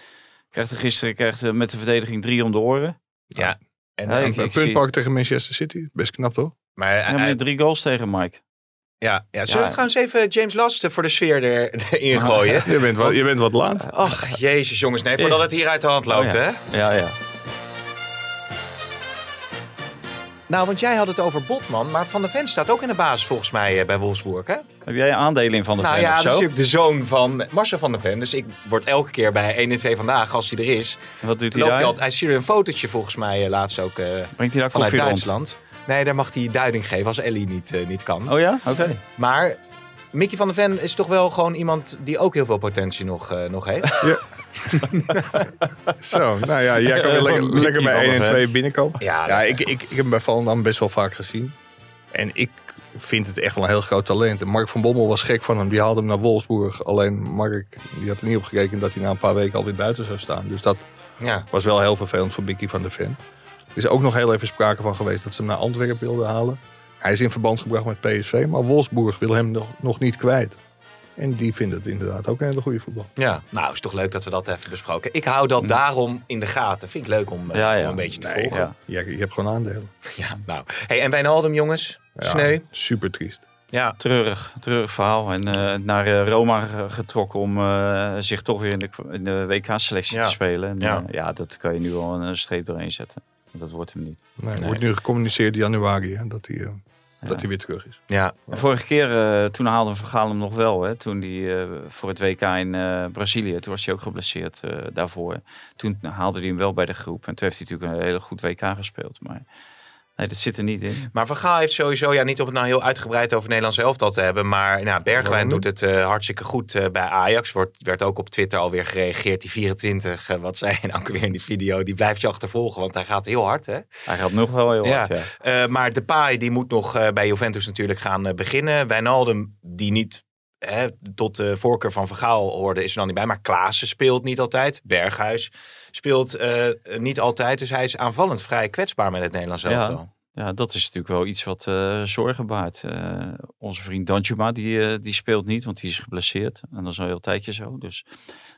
krijgt er gisteren krijgt hij met de verdediging drie om de oren. Ja. En, Ja, en- Een ik punt zie- pakken tegen Manchester City, best knap toch? maar Ja, hij- drie goals tegen Mike. ja, ja. Zullen we trouwens even James Last voor de sfeer er, erin gooien? Je bent, wat, je bent wat laat. Ach, jezus jongens. Nee, voordat het hier uit de hand loopt, Oh, hè? Ja, ja. Nou, want jij had het over Botman, maar Van der Ven staat ook in de basis volgens mij eh, bij Wolfsburg, hè? Heb jij aandelen in Van de Nou Ven ja, of dat is zo? natuurlijk de zoon van Marcel van der Ven. Dus ik word elke keer bij 1 en 2 vandaag, als hij er is, Wat doet hij loopt hij daar? altijd. Hij stuurde een fotootje volgens mij eh, laatst ook eh, Brengt hij daar vanuit rond? Duitsland. Nee, daar mag hij duiding geven als Ellie niet, niet kan. Oh ja? Oké. Maar Mickey van der Ven is toch wel gewoon iemand die ook heel veel potentie nog, nog heeft. Zo, nou ja, jij kan weer lekker, lekker bij van 1 der en Ven. 2 binnenkomen. Ja, ik, ik, ik heb hem bij Volendam best wel vaak gezien. En ik vind het echt wel een heel groot talent. En Mark van Bommel was gek van hem. Die haalde hem naar Wolfsburg. Alleen Mark die had er niet op gerekend dat hij na een paar weken alweer buiten zou staan. Dus dat ja. was wel heel vervelend voor Mickey van der Ven. Er is ook nog heel even sprake van geweest dat ze hem naar Antwerpen wilden halen. Hij is in verband gebracht met PSV, maar Wolfsburg wil hem nog, nog niet kwijt. En die vindt het inderdaad ook een hele goede voetbal. ja. Nou, is toch leuk dat we dat even besproken. Ik hou dat daarom in de gaten. Vind ik leuk om, eh, Ja, ja. om een beetje te Nee, volgen. ja. Je, je hebt gewoon aandelen. Ja, nou. Hey, en Wijnaldum, jongens. Ja, Sneu. Super triest. Ja. Treurig, treurig verhaal. En eh, naar eh, Roma ge- getrokken om eh, zich toch weer in de, in de WK-selectie Ja. te spelen. En, Ja. ja. ja, dat kan je nu wel een streep doorheen zetten. Want Dat wordt hem niet. Nee, er Nee. wordt nu gecommuniceerd januari hè, dat hij Ja. Dat hij weer terug is. Ja. Vorige keer, eh, toen haalde Van Gaal hem nog wel. Hè, toen hij eh, voor het WK in eh, Brazilië, toen was hij ook geblesseerd eh, daarvoor. Toen haalde hij hem wel bij de groep. En toen heeft hij natuurlijk een hele goed WK gespeeld. Maar nee, dat zit er niet in. Maar Van Gaal heeft sowieso, ja, niet om het nou heel uitgebreid over Nederlands elftal te hebben, maar nou, Bergwijn doet het eh, hartstikke goed eh, bij Ajax. Wordt, werd ook op Twitter alweer gereageerd. Die 24, eh, wat zei hij nou ook weer in die video, die blijft je achtervolgen, want hij gaat heel hard, hè? Hij gaat nog wel heel Ja. hard, ja. Eh, maar Depay, die moet nog bij Juventus natuurlijk gaan beginnen. Wijnaldum, die niet hè, tot de voorkeur van Van Gaal hoorde, is er dan niet bij. Maar Klaassen speelt niet altijd. Berghuis speelt eh, niet altijd. Dus hij is aanvallend vrij kwetsbaar met het Nederlands Ja. elftal. Ja, dat is natuurlijk wel iets wat eh, zorgen baart. Eh, onze vriend Danjuma, die, die speelt niet, want die is geblesseerd. En dat is al heel tijdje zo. Dus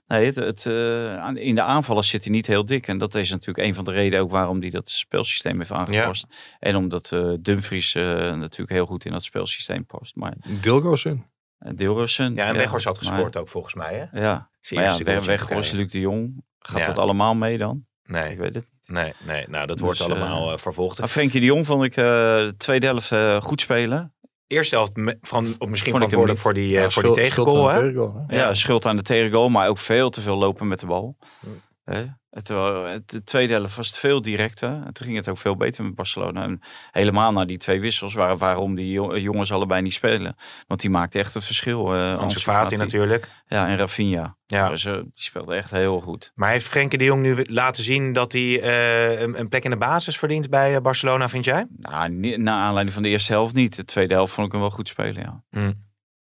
nee, het, eh, in de aanvallen zit hij niet heel dik. En dat is natuurlijk een van de redenen ook waarom hij dat spelsysteem heeft aangepast. En omdat eh Dumfries eh, natuurlijk heel goed in dat spelsysteem past. Maar Dilrosun. uh, Deelrussen... Ja, en Weghorst had maar- gescoord ook volgens mij, hè? Ja, maar ja, Weghorst. Luc de Jong. Gaat Ja. dat allemaal mee dan? Ik Nee, weet het. nee, nee. Nou, dat Dus, wordt allemaal eh, eh, vervolgd. Maar Frenkie de Jong vond ik eh, de tweede helft eh, goed spelen. Eerste helft me- van, of misschien ik verantwoordelijk voor die, eh, Ja, voor die schuld- tegengoal, schuld aan hè? de tegengoal, hè? Ja, schuld aan de tegengoal, maar ook veel te veel lopen met de bal. Het, het- de tweede helft was het veel directer. En toen ging het ook veel beter met Barcelona. En helemaal na die twee wissels, waar, waarom die jo- jongens allebei niet spelen. Want die maakte echt het verschil. eh Ansu Fati natuurlijk. Ja, en Rafinha. Ja. Dus, eh, die speelde echt heel goed. Maar heeft Frenkie de Jong nu laten zien dat hij eh, een, een plek in de basis verdient bij eh, Barcelona, vind jij? Nou, na aanleiding van de eerste helft niet. De tweede helft vond ik hem wel goed spelen, ja.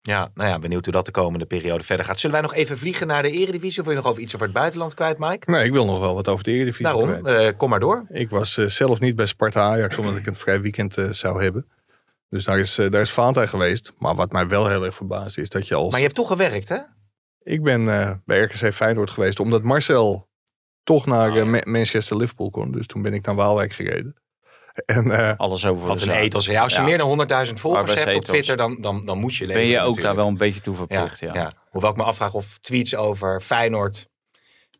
Ja, nou ja, benieuwd hoe dat de komende periode verder gaat. Zullen wij nog even vliegen naar de Eredivisie? Of wil je nog over iets over het buitenland kwijt, Mike? Nee, ik wil nog wel wat over de Eredivisie Daarom, eh, kom maar door. Ik was eh, zelf niet bij Sparta Ajax, omdat ik een vrij weekend eh, zou hebben. Dus daar is, daar is Valentijn geweest. Maar wat mij wel heel erg verbaasde is dat je als... Maar je hebt toch gewerkt, hè? Ik ben bij RKC Feyenoord geweest, omdat Marcel toch naar Oh, eh, Ma- Manchester Liverpool kon. Dus toen ben ik naar Waalwijk gereden. En eh, Alles over Wat een ethos. Ja, als je Ja. meer dan 100.000 volgers hebt op. Twitter, dan, dan, dan moet je leven. Ben je ook daar wel een beetje toe verplicht, ja. ja. Hoewel ik me afvraag of tweets over Feyenoord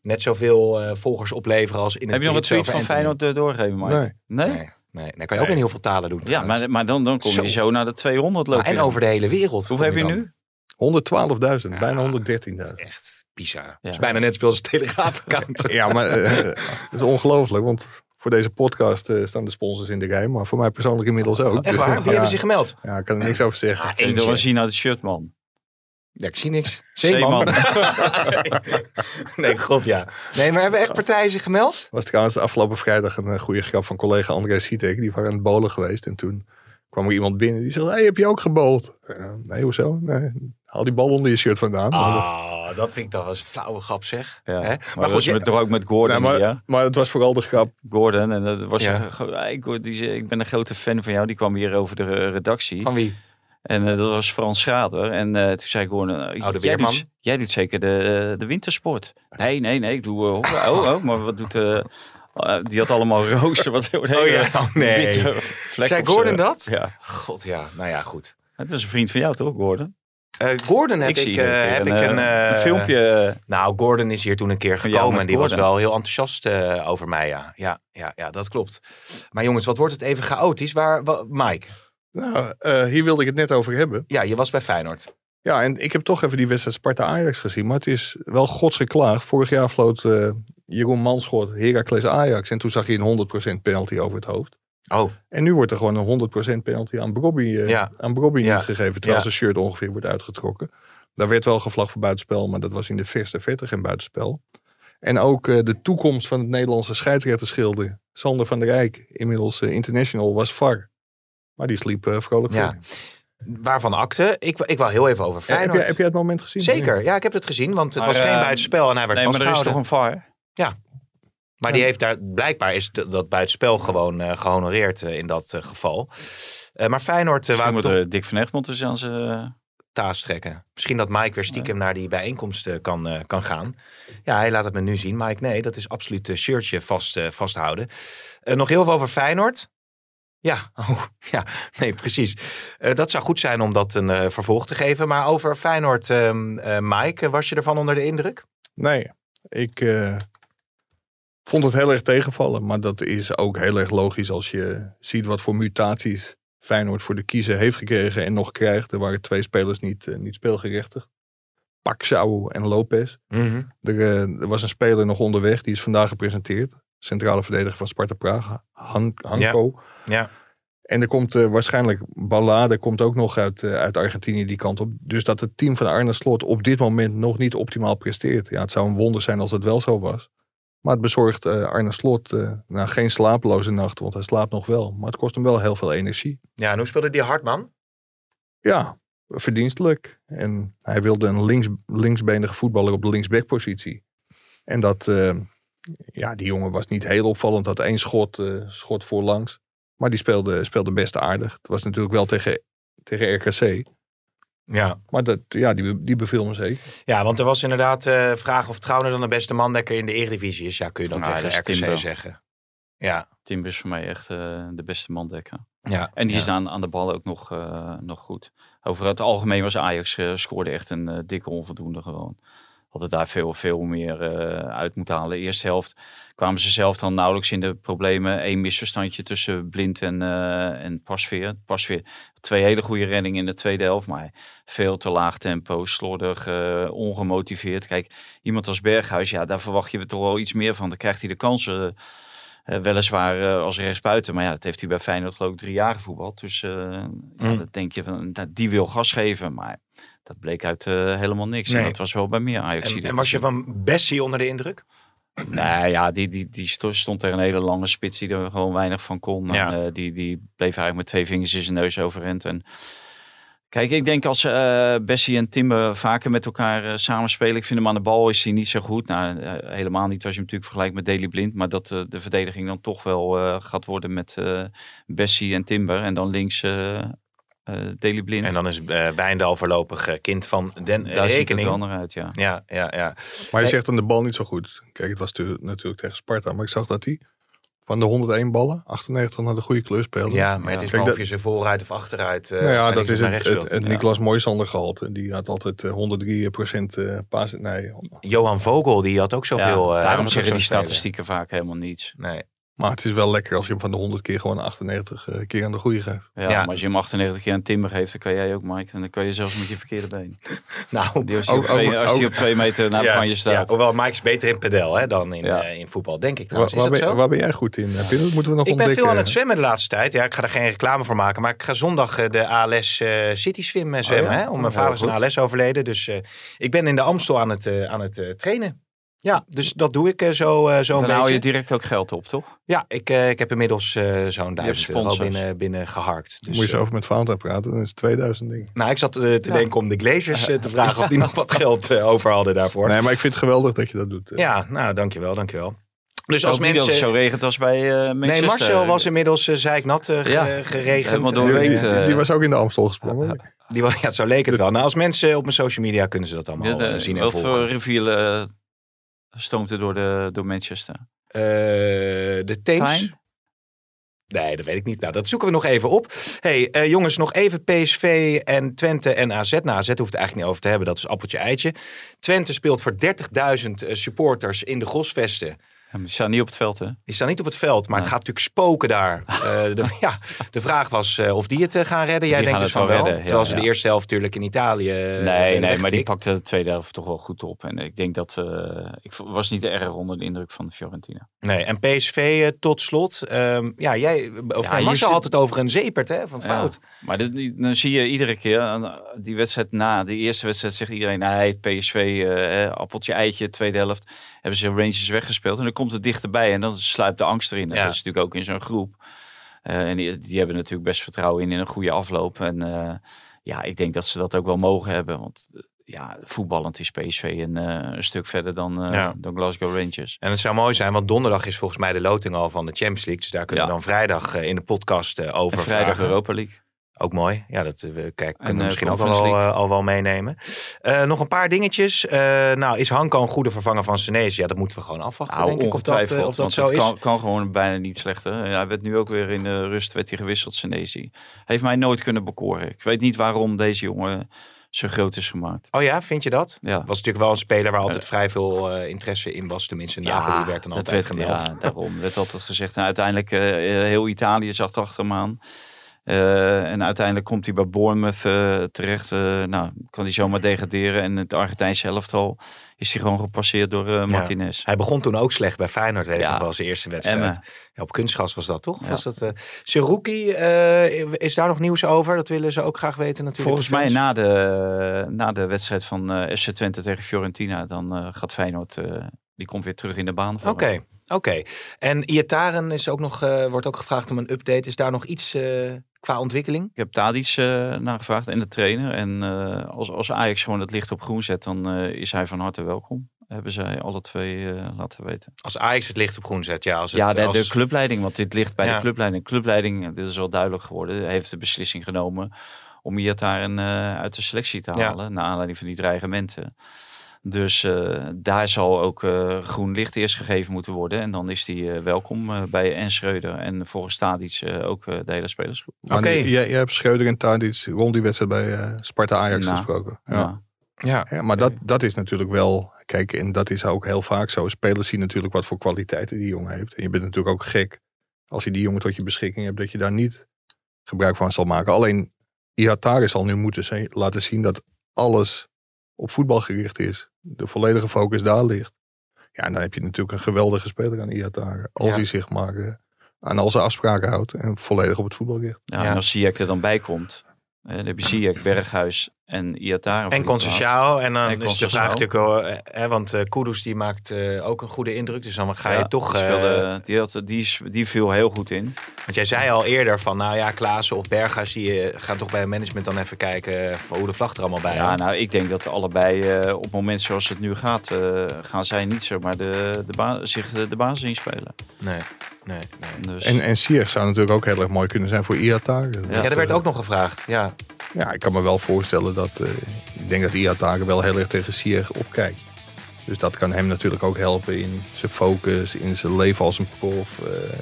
net zoveel eh, volgers opleveren als in het Heb je nog een tweet van Anthony. Feyenoord eh, doorgegeven, Mike? Nee. Nee? Nee, nee, dat kan je ook in heel veel talen doen. Ja, maar, maar dan, dan kom je Zo. zo naar de 200 Nou, lopen. en over de hele wereld. Hoeveel heb je nu? 112.000, Ja. bijna 113.000. Echt bizar. Dat is bijna net zoveel als Telegraaf-account. Ja, maar dat is ongelooflijk, want voor deze podcast eh, staan de sponsors in de rij. Maar voor mij persoonlijk inmiddels ook. Echt waar? Wie ja, hebben zich gemeld? Ja, ik kan er niks over zeggen. Ah, eentje. wel zien naar het shirt, man. Ja, ik zie niks. Zeeman. nee, god ja. Nee, maar hebben echt partijen zich gemeld? was trouwens de afgelopen vrijdag een eh, goede grap van collega André Sietek. Die waren aan het bowlen geweest. En toen kwam er iemand binnen die zei, hey, heb je ook gebowld? Eh, nee, hoezo? Nee, haal die bal onder je shirt vandaan. Maar dat- Ah, dat vind ik wel eens een flauwe grap zeg. Ja. Hè? Maar, Maar goed, met, toch ook met Gordon. Nee, maar, ja? maar het was vooral de grap. Gordon. En dat was Ja. een- gewoon- ja, ik, hoor- die, zei, ik ben een grote fan van jou. Die kwam hier over de eh, redactie. van wie? En eh, dat was Frans Schrader. En eh, toen zei Gordon, eh, Oude jij, weerman. doet, jij doet zeker de, de wintersport. Nee, nee, nee. Ik doe... oh, oh, maar wat doet... die had allemaal rooster. Wat, oh ja, oh, nee. Zei Gordon dat? Ja. God ja, nou ja, goed. Het is een vriend van jou toch, Gordon? Eh, Gordon heb ik, eh, heb een, ik eh, een, eh, een filmpje. Nou, Gordon is hier toen een keer gekomen en die was wel heel enthousiast eh, over mij. Ja. Ja, ja, ja, dat klopt. Maar jongens, wat wordt het even chaotisch? Waar, wa- Mike, Nou, eh, hier wilde ik het net over hebben. ja, je was bij Feyenoord. Ja, en ik heb toch even die wedstrijd Sparta-Ajax gezien. Maar het is wel godsgeklaagd. Vorig jaar floot eh, Jeroen Manschot Heracles-Ajax. En toen zag je een 100% penalty over het hoofd. Oh, En nu wordt er gewoon een 100% penalty aan Brobby, eh, Ja. aan Brobby Ja. niet gegeven. Terwijl Ja. zijn shirt ongeveer wordt uitgetrokken. Daar werd wel gevlagd voor buitenspel. Maar dat was in de verste verte geen buitenspel. En ook eh, de toekomst van het Nederlandse scheidsrechterschilder. Sander van der Rijk, inmiddels eh, international, was VAR. Maar die sliep eh, vrolijk Ja. verder. waarvan akte? Ik, ik wou heel even over heb, Feyenoord. jij, heb jij het moment gezien? Zeker, ja, ik heb het gezien, want het Maar, was geen buitenspel en hij werd nee, maar er is toch een VAR? Maar die heeft daar, blijkbaar is dat, dat buitenspel gewoon eh, gehonoreerd eh, in dat eh, geval. Eh, maar Feyenoord uh, wou moet toch er Dick van Egmond dus aan zijn... taas trekken. Misschien dat Mike weer stiekem naar die bijeenkomst eh, kan, eh, kan gaan. Ja, hij laat het me nu zien. Mike, nee, dat is absoluut een shirtje vast, eh, vasthouden. Eh, nog heel veel over Feyenoord. Ja, oh, ja, nee, precies. Eh, dat zou goed zijn om dat een eh, vervolg te geven. Maar over Feyenoord, ehm, eh, Mike, was je ervan onder de indruk? Nee, ik eh, vond het heel erg tegenvallen. Maar dat is ook heel erg logisch als je ziet wat voor mutaties Feyenoord voor de kiezer heeft gekregen en nog krijgt. Er waren twee spelers niet, eh, niet speelgerechtigd. Paxau en Lopez. Er, eh, er was een speler nog onderweg, die is vandaag gepresenteerd. Centrale verdediger van Sparta Praag, Han, Hanko. Ja. En er komt eh, waarschijnlijk Ballade komt ook nog uit, uit Argentinië die kant op. Dus dat het team van Arne Slot op dit moment nog niet optimaal presteert. Ja, het zou een wonder zijn als het wel zo was. Maar het bezorgt eh, Arne Slot eh, nou, geen slapeloze nacht, want hij slaapt nog wel. Maar het kost hem wel heel veel energie. Ja, en hoe speelde die Hartman? Ja, verdienstelijk. En hij wilde een links, linksbenige voetballer op de linksbackpositie. En dat, eh, ja, die jongen was niet heel opvallend. Had één schot, schot voorlangs. Maar die speelde, speelde best aardig. Het was natuurlijk wel tegen, tegen RKC. Ja. Maar dat, ja, die, die beviel me zeker. Ja, want er was inderdaad eh vraag of Trouwner dan de beste mandekker in de Eredivisie is. Ja, kun je dat Nou, tegen dat is RKC Timber. zeggen. Ja. Timber is voor mij echt eh, de beste mandekker. ja. En die ja. is aan, aan de bal ook nog, eh, nog goed. Over het algemeen was Ajax eh, scoorde echt een dikke onvoldoende gewoon. Hadden daar veel, veel meer eh, uit moeten halen. Eerste helft kwamen ze zelf dan nauwelijks in de problemen. Eén misverstandje tussen Blind en, eh en Pasveer. Pasveer, twee hele goede reddingen in de tweede helft. Maar veel te laag tempo, slordig, eh, ongemotiveerd. Kijk, iemand als Berghuis, ja, daar verwacht je toch wel iets meer van. Dan krijgt hij de kansen weliswaar als rechtsbuiten. Maar ja, dat heeft hij bij Feyenoord geloof ik drie jaar gevoetbald. Dus eh ja, Mm. dat denk je van, nou, die wil gas geven. Maar dat bleek uit eh, helemaal niks. Nee. En dat was wel bij meer Ajax. En, en was je van Bessie onder de indruk? Nee, ja, die, die, die sto- stond er een hele lange spits die er gewoon weinig van kon. Ja. En, eh, die, die bleef eigenlijk met twee vingers in zijn neus overend. En kijk, ik denk als eh Bessie en Timber vaker met elkaar eh, samenspelen. Ik vind hem aan de bal is hij niet zo goed. Nou, helemaal niet als je hem natuurlijk vergelijkt met Daley Blind. Maar dat de verdediging dan toch wel eh, gaat worden met eh Bessie en Timber. En dan links eh eh Daley Blind. En dan is uh, Wijndal voorlopig eh, kind van den Daar ziet het rekening. wel naar uit, ja. Ja, ja, ja. Maar je zegt dan de bal niet zo goed. Kijk, het was tu- natuurlijk tegen Sparta. Maar ik zag dat hij van de 101 ballen, 98 naar de goede kleur speelde. Ja, maar Ja. het is Kijk, maar of dat- je ze vooruit of achteruit. eh, nou ja, dat is het, het, het Niklas Mooisander gehalte. Die had altijd eh, 103 procent eh paas. Nee, Johan Vogel, die had ook zoveel. ja eh, daarom ook zeggen die spelen. statistieken vaak helemaal niets. Nee. Maar het is wel lekker als je hem van de 100 keer gewoon 98 eh, keer aan de goede geeft. Ja, Ja. maar als je hem 98 keer aan Timber geeft, dan kan jij ook, Mike. En dan kan je zelfs met je verkeerde been. Nou, Die als hij op, Ook- twee, ook- als die op twee meter naar van je ja, staat. hoewel Mike is beter in padel hè, dan in, Ja. eh, in voetbal, denk ik Waar, trouwens. Is waar, dat ben, zo? waar ben jij goed in? Heb je, dat moeten we nog Ik ben ontdekken. veel aan het zwemmen de laatste tijd. Ja, ik ga er geen reclame voor maken. Maar ik ga zondag eh, de ALS eh, City Swim zwemmen. ja? hè? Om Oh, mijn vader is een goed. ALS overleden. Dus eh, ik ben in de Amstel aan het, aan het trainen. Ja, dus dat doe ik eh, zo, eh, zo een dan hou je direct ook geld op, toch? Ja, ik, eh, ik heb inmiddels eh, zo'n duizend euro binnen, binnen geharkt. Dus, Moet je zo over met Valentijn praten, dan is het 2000 dingen. nou, ik zat te Ja. denken om de Glazers te vragen of die nog wat geld over hadden daarvoor. Nee, maar ik vind het geweldig dat je dat doet. Ja, nou, dankjewel, dankjewel. Dus Als als niet dat het mensen... zo regent als bij eh Manchester. Nee, Marcel was inmiddels uh, zeiknat eh, ge- Ja, geregend. helemaal Die, doorweekt. die, die was ook in de Amstel gesprongen. Die, wa- ja, zo leek het wel. Nou, als mensen op mijn social media kunnen ze dat allemaal Ja, de- zien en Wat volgen. voor rivier stoomt er door, de, door Manchester? Eh, de Thames. Nee, dat weet ik niet. Nou, dat zoeken we nog even op. hey, eh, jongens, nog even PSV en Twente en AZ. Nou, AZ hoeft het eigenlijk niet over te hebben. Dat is appeltje eitje. Twente speelt voor 30.000 eh, supporters in de Grosvesten. Ja, maar die staan niet op het veld, hè? Die staan niet op het veld, maar het gaat natuurlijk spoken daar. Eh, de, ja, de vraag was eh, of die het eh, gaan redden. Jij Die denkt dus van wel ja, terwijl ze de eerste helft natuurlijk in Italië nee, nee, maar die pakte de tweede helft toch wel goed op. En ik denk dat... ik was niet erg onder de indruk van de Fiorentina. Nee, en PSV tot slot. Ehm, ja, jij, of Ja, Marcel had het over een zeepert hè, van fout. Maar dit, dan zie je iedere keer, die wedstrijd na, die eerste wedstrijd zegt iedereen, nee, PSV, appeltje, eitje, tweede helft, hebben ze Rangers weggespeeld. En dan komt het dichterbij en dan sluipt de angst erin. En Ja. Dat is natuurlijk ook in zo'n groep. Eh, en die, die hebben natuurlijk best vertrouwen in, in een goede afloop. En eh, ja, ik denk dat ze dat ook wel mogen hebben, want eh, ja, voetballend is PSV een, een stuk verder dan, Ja. dan Glasgow Rangers. En het zou mooi zijn, want donderdag is volgens mij de loting al van de Champions League. Dus daar kunnen we dan vrijdag in de podcast over En vrijdag vragen. Europa League. Ook mooi. Ja, dat eh, we kijk, kunnen we eh, misschien ook wel, eh, al wel meenemen. Nog een paar dingetjes. Nou, is Hanko een goede vervanger van Senesi? Ja, dat moeten we gewoon afwachten, Nou, denk ik. Of dat, of dat zo het is. Kan, kan gewoon bijna niet slechter. Ja, hij werd nu ook weer in de rust werd hij gewisseld, Senesi. Heeft mij nooit kunnen bekoren. Ik weet niet waarom deze jongen zo groot is gemaakt. Oh ja, vind je dat? Ja. Was natuurlijk wel een speler waar altijd vrij veel interesse in was. Tenminste, Napoli werd dan altijd werd, gemeld. Ja, daarom werd altijd gezegd. En uiteindelijk uh, heel Italië zag achter hem aan. Uh, en uiteindelijk komt hij bij Bournemouth uh, terecht. Uh, nou, kan hij zomaar degraderen. En het Argentijnse elftal is hij gewoon gepasseerd door Martinez. Ja. Hij begon toen ook slecht bij Feyenoord. Ik Ja. wel zijn eerste wedstrijd. Ja, op kunstgas was dat toch? Ja. Was dat. Seruki, is daar nog nieuws over? Dat willen ze ook graag weten natuurlijk. Volgens mij na de, na de wedstrijd van FC Twente tegen Fiorentina. Dan gaat Feyenoord, die komt weer terug in de baan. Oké. Okay. Oké, okay. en Iataren is ook nog, uh, wordt ook gevraagd om een update. Is daar nog iets uh, qua ontwikkeling? Ik heb Tadic uh, naar gevraagd en de trainer. En uh, als, als Ajax gewoon het licht op groen zet, dan uh, is hij van harte welkom. Hebben zij alle twee uh, laten weten. Als Ajax het licht op groen zet, ja. Als het, ja, de, als... de clubleiding, want dit ligt bij Ja. de clubleiding. Clubleiding, dit is wel duidelijk geworden, heeft de beslissing genomen om Iataren uh, uit de selectie te halen. Ja. Naar aanleiding van die dreigementen. Dus uh, daar zal ook uh, groen licht eerst gegeven moeten worden. En dan is hij uh, welkom bij En Schreuder en volgens Tadic ook de hele spelersgroep. Oké. Okay. Jij, jij hebt Schreuder en Tadic rond die wedstrijd bij Sparta-Ajax Nou, gesproken. Ja. Ja. Ja. ja maar dat, dat is natuurlijk wel... Kijk, en dat is ook heel vaak zo. Spelers zien natuurlijk wat voor kwaliteiten die jongen heeft. En je bent natuurlijk ook gek als je die jongen tot je beschikking hebt... dat je daar niet gebruik van zal maken. Alleen Ihatare zal nu moeten zijn, laten zien dat alles op voetbal gericht is. De volledige focus daar ligt. Ja, en dan heb je natuurlijk een geweldige speler aan Iatare. Als Ja. hij zich maar uh, aan al zijn afspraken houdt en volledig op het voetbal richt. Ja, Ja. En als Ziyech er dan bij komt, eh, dan heb je Ziyech, Berghuis en voor En. Conceição. En dan En is de vraag natuurlijk wel... eh, Hè, want eh Kudus die maakt eh, ook een goede indruk. Dus dan ga je Ja, toch... die, speelde, die, had, die, is- die viel heel goed in. want jij zei al eerder van... Nou ja, Klaassen of Berghuis... die gaan toch bij het management dan even kijken... voor hoe de vlag er allemaal bij Ja, hangt. nou, ik denk dat allebei eh, op het moment zoals het nu gaat, eh, gaan zij niet zomaar de, de zich de, de basis inspelen. Nee, nee, nee. Dus, En, en Ziyech zou natuurlijk ook heel erg mooi kunnen zijn voor Iatare. Ja, Ja, Dat, er werd ook nog gevraagd. Ja, Ja, ik kan me wel voorstellen dat... eh, ik denk dat Iatare wel heel erg tegen Ziyech opkijkt. Dus dat kan hem natuurlijk ook helpen in zijn focus, in zijn leven als een prof. eh,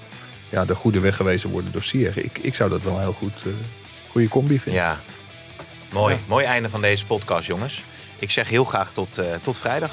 ja, de goede weg gewezen worden door Ziyech. Ik, ik zou dat wel een heel goed, eh, goede combi vinden. ja. Mooi. Mooi einde van deze podcast, jongens. Ik zeg heel graag tot, eh, tot vrijdag.